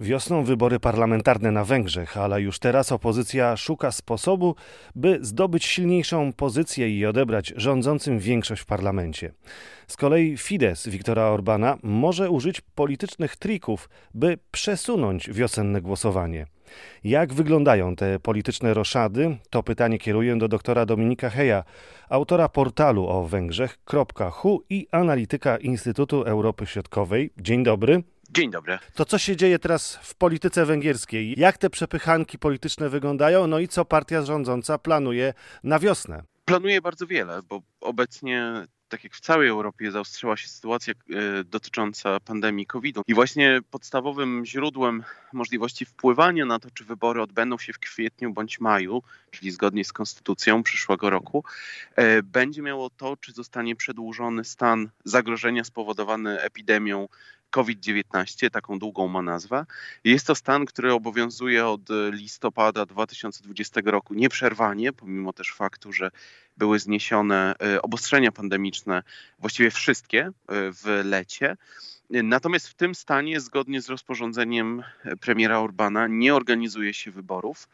Wiosną wybory parlamentarne na Węgrzech, ale już teraz opozycja szuka sposobu, by zdobyć silniejszą pozycję i odebrać rządzącym większość w parlamencie. Z kolei Fidesz Viktora Orbana może użyć politycznych trików, by przesunąć wiosenne głosowanie. Jak wyglądają te polityczne roszady? To pytanie kieruję do doktora Dominika Heja, autora portalu o Węgrzech.hu i analityka Instytutu Europy Środkowej. Dzień dobry. Dzień dobry. To co się dzieje teraz w polityce węgierskiej? Jak te przepychanki polityczne wyglądają? No i co partia rządząca planuje na wiosnę? Planuje bardzo wiele, bo obecnie tak jak w całej Europie, zaostrzyła się sytuacja e, dotycząca pandemii COVID-u. I właśnie podstawowym źródłem możliwości wpływania na to, czy wybory odbędą się w kwietniu bądź maju, czyli zgodnie z konstytucją przyszłego roku, e, będzie miało to, czy zostanie przedłużony stan zagrożenia spowodowany epidemią COVID-19, taką długą ma nazwę. Jest to stan, który obowiązuje od listopada 2020 roku nieprzerwanie, pomimo też faktu, że były zniesione e, obostrzenia pandemiczne, właściwie wszystkie e, w lecie. Natomiast w tym stanie, zgodnie z rozporządzeniem premiera Orbana, nie organizuje się wyborów.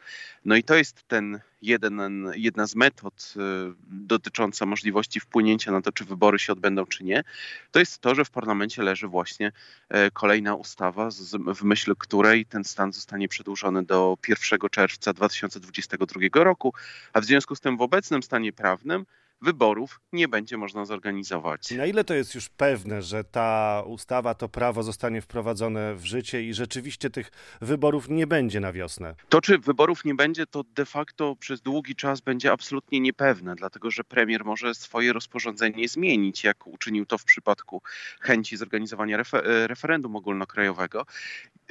No i to jest ten jeden, jedna z metod y, dotycząca możliwości wpłynięcia na to, czy wybory się odbędą, czy nie. To jest to, że w parlamencie leży właśnie e, kolejna ustawa, w myśl której ten stan zostanie przedłużony do 1 czerwca 2022 roku, a w związku z tym w obecnym stanie prawnym wyborów nie będzie można zorganizować. Na ile to jest już pewne, że ta ustawa, to prawo zostanie wprowadzone w życie i rzeczywiście tych wyborów nie będzie na wiosnę? To, czy wyborów nie będzie, to de facto przez długi czas będzie absolutnie niepewne, dlatego że premier może swoje rozporządzenie zmienić, jak uczynił to w przypadku chęci zorganizowania refer referendum ogólnokrajowego.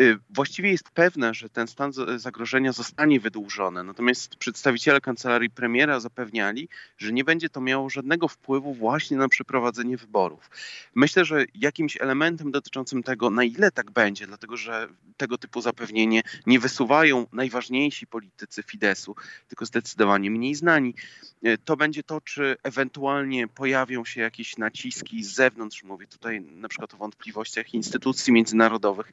Y, właściwie jest pewne, że ten stan zagrożenia zostanie wydłużony, natomiast przedstawiciele kancelarii premiera zapewniali, że nie będzie to to miało żadnego wpływu właśnie na przeprowadzenie wyborów. Myślę, że jakimś elementem dotyczącym tego, na ile tak będzie, dlatego że tego typu zapewnienie nie wysuwają najważniejsi politycy Fideszu, tylko zdecydowanie mniej znani, e, to będzie to, czy ewentualnie pojawią się jakieś naciski z zewnątrz, mówię tutaj na przykład o wątpliwościach instytucji międzynarodowych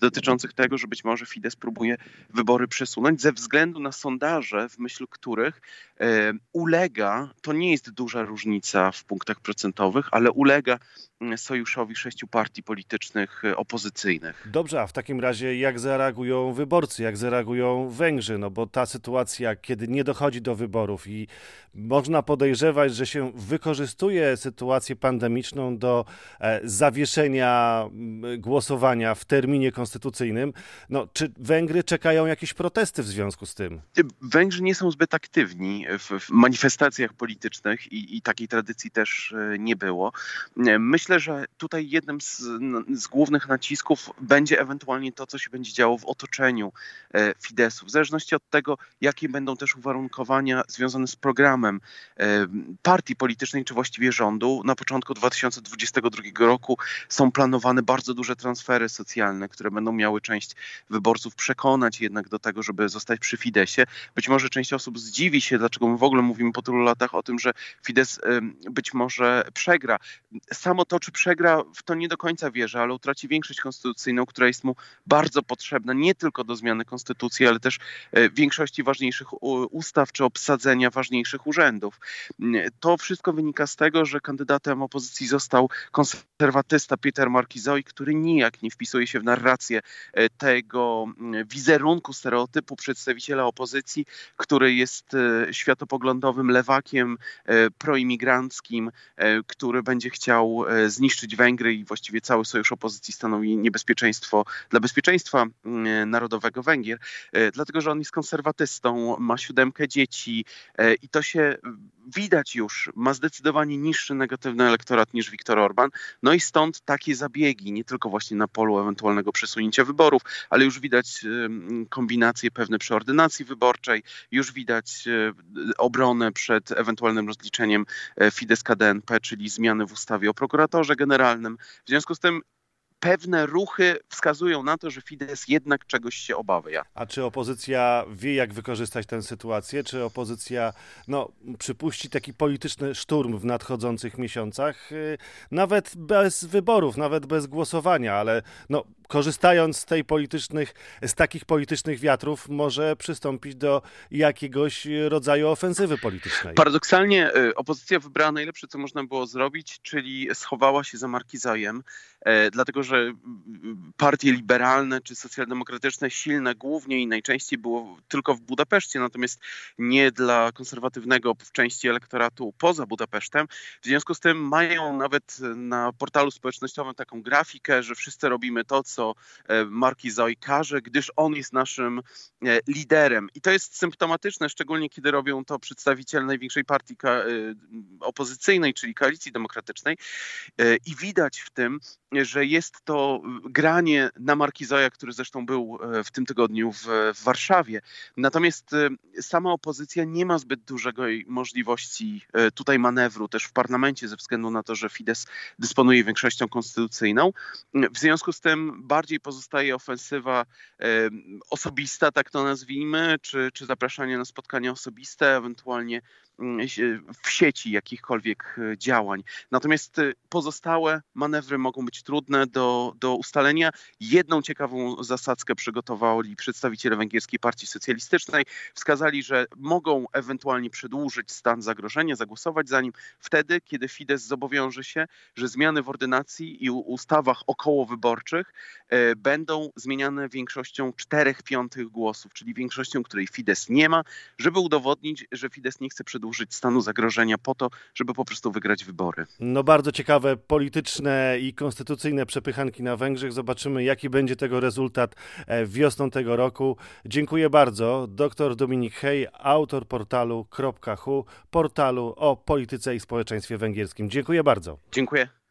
dotyczących tego, że być może Fidesz próbuje wybory przesunąć ze względu na sondaże, w myśl których e, ulega, to nie jest duża różnica w punktach procentowych, ale ulega mm, sojuszowi sześciu partii politycznych y, opozycyjnych. Dobrze, a w takim razie jak zareagują wyborcy, jak zareagują Węgrzy? No bo ta sytuacja, kiedy nie dochodzi do wyborów i można podejrzewać, że się wykorzystuje sytuację pandemiczną do e, zawieszenia głosowania w terminie konstytucyjnym, no czy Węgry czekają jakieś protesty w związku z tym? Węgrzy nie są zbyt aktywni w, w manifestacjach politycznych i, i takiej tradycji też e, nie było. E, myślę, że tutaj jednym z, z głównych nacisków będzie ewentualnie to, co się będzie działo w otoczeniu e, Fideszu, w zależności od tego, jakie będą też uwarunkowania związane z programem partii politycznej, czy właściwie rządu. Na początku 2022 roku są planowane bardzo duże transfery socjalne, które będą miały część wyborców przekonać jednak do tego, żeby zostać przy Fidesie. Być może część osób zdziwi się, dlaczego my w ogóle mówimy po tylu latach o tym, że Fidesz być może przegra. Samo to, czy przegra, w to nie do końca wierzę, ale utraci większość konstytucyjną, która jest mu bardzo potrzebna nie tylko do zmiany konstytucji, ale też e, większości ważniejszych ustaw czy obsadzenia ważniejszych urzędów. To wszystko wynika z tego, że kandydatem opozycji został konserwatysta Peter Markizoi, który nijak nie wpisuje się w narrację e, tego wizerunku, stereotypu przedstawiciela opozycji, który jest e, światopoglądowym lewakiem, proimigranckim, e, który będzie chciał e, zniszczyć Węgry i właściwie cały sojusz opozycji stanowi niebezpieczeństwo dla bezpieczeństwa mm, narodowego Węgier, e, dlatego że on jest konserwatystą, ma siódemkę dzieci i to się widać już, ma zdecydowanie niższy negatywny elektorat niż Viktor Orban. No i stąd takie zabiegi, nie tylko właśnie na polu ewentualnego przesunięcia wyborów, ale już widać kombinacje pewne przy ordynacji wyborczej, już widać obronę przed ewentualnym rozliczeniem e, Fidesz-KDNP, czyli zmiany w ustawie o prokuratorze generalnym. W związku z tym pewne ruchy wskazują na to, że Fidesz jednak czegoś się obawia. A czy opozycja wie, jak wykorzystać tę sytuację? Czy opozycja no, przypuści taki polityczny szturm w nadchodzących miesiącach? Y, nawet bez wyborów, nawet bez głosowania, ale no, korzystając z, tej politycznych, z takich politycznych wiatrów, może przystąpić do jakiegoś rodzaju ofensywy politycznej. Paradoksalnie y, opozycja wybrała najlepsze, co można było zrobić, czyli schowała się za Markizajem, e, dlatego że partie liberalne czy socjaldemokratyczne silne głównie i najczęściej było tylko w Budapeszcie, natomiast nie dla konserwatywnego w części elektoratu poza Budapesztem. W związku z tym mają nawet na portalu społecznościowym taką grafikę, że wszyscy robimy to, co e, Markizaj każe, gdyż on jest naszym e, liderem. I to jest symptomatyczne, szczególnie kiedy robią to przedstawiciele największej partii e, opozycyjnej, czyli Koalicji Demokratycznej. I widać w tym, że jest to granie na Markizoja, który zresztą był w tym tygodniu w, w Warszawie. Natomiast sama opozycja nie ma zbyt dużej możliwości tutaj manewru też w parlamencie ze względu na to, że Fidesz dysponuje większością konstytucyjną. W związku z tym bardziej pozostaje ofensywa osobista, tak to nazwijmy, czy, czy zapraszanie na spotkania osobiste, ewentualnie w sieci jakichkolwiek e, działań. Natomiast e, pozostałe manewry mogą być trudne do, do ustalenia. Jedną ciekawą zasadzkę przygotowali przedstawiciele Węgierskiej Partii Socjalistycznej. Wskazali, że mogą ewentualnie przedłużyć stan zagrożenia, zagłosować za nim wtedy, kiedy Fidesz zobowiąże się, że zmiany w ordynacji i ustawach okołowyborczych e, będą zmieniane większością 4 piątych głosów, czyli większością, której Fidesz nie ma, żeby udowodnić, że Fidesz nie chce przedłużyć użyć stanu zagrożenia po to, żeby po prostu wygrać wybory. No bardzo ciekawe polityczne i konstytucyjne przepychanki na Węgrzech. Zobaczymy, jaki będzie tego rezultat e, wiosną tego roku. Dziękuję bardzo. Dr Dominik Hej, autor portalu .hu, portalu o polityce i społeczeństwie węgierskim. Dziękuję bardzo. Dziękuję.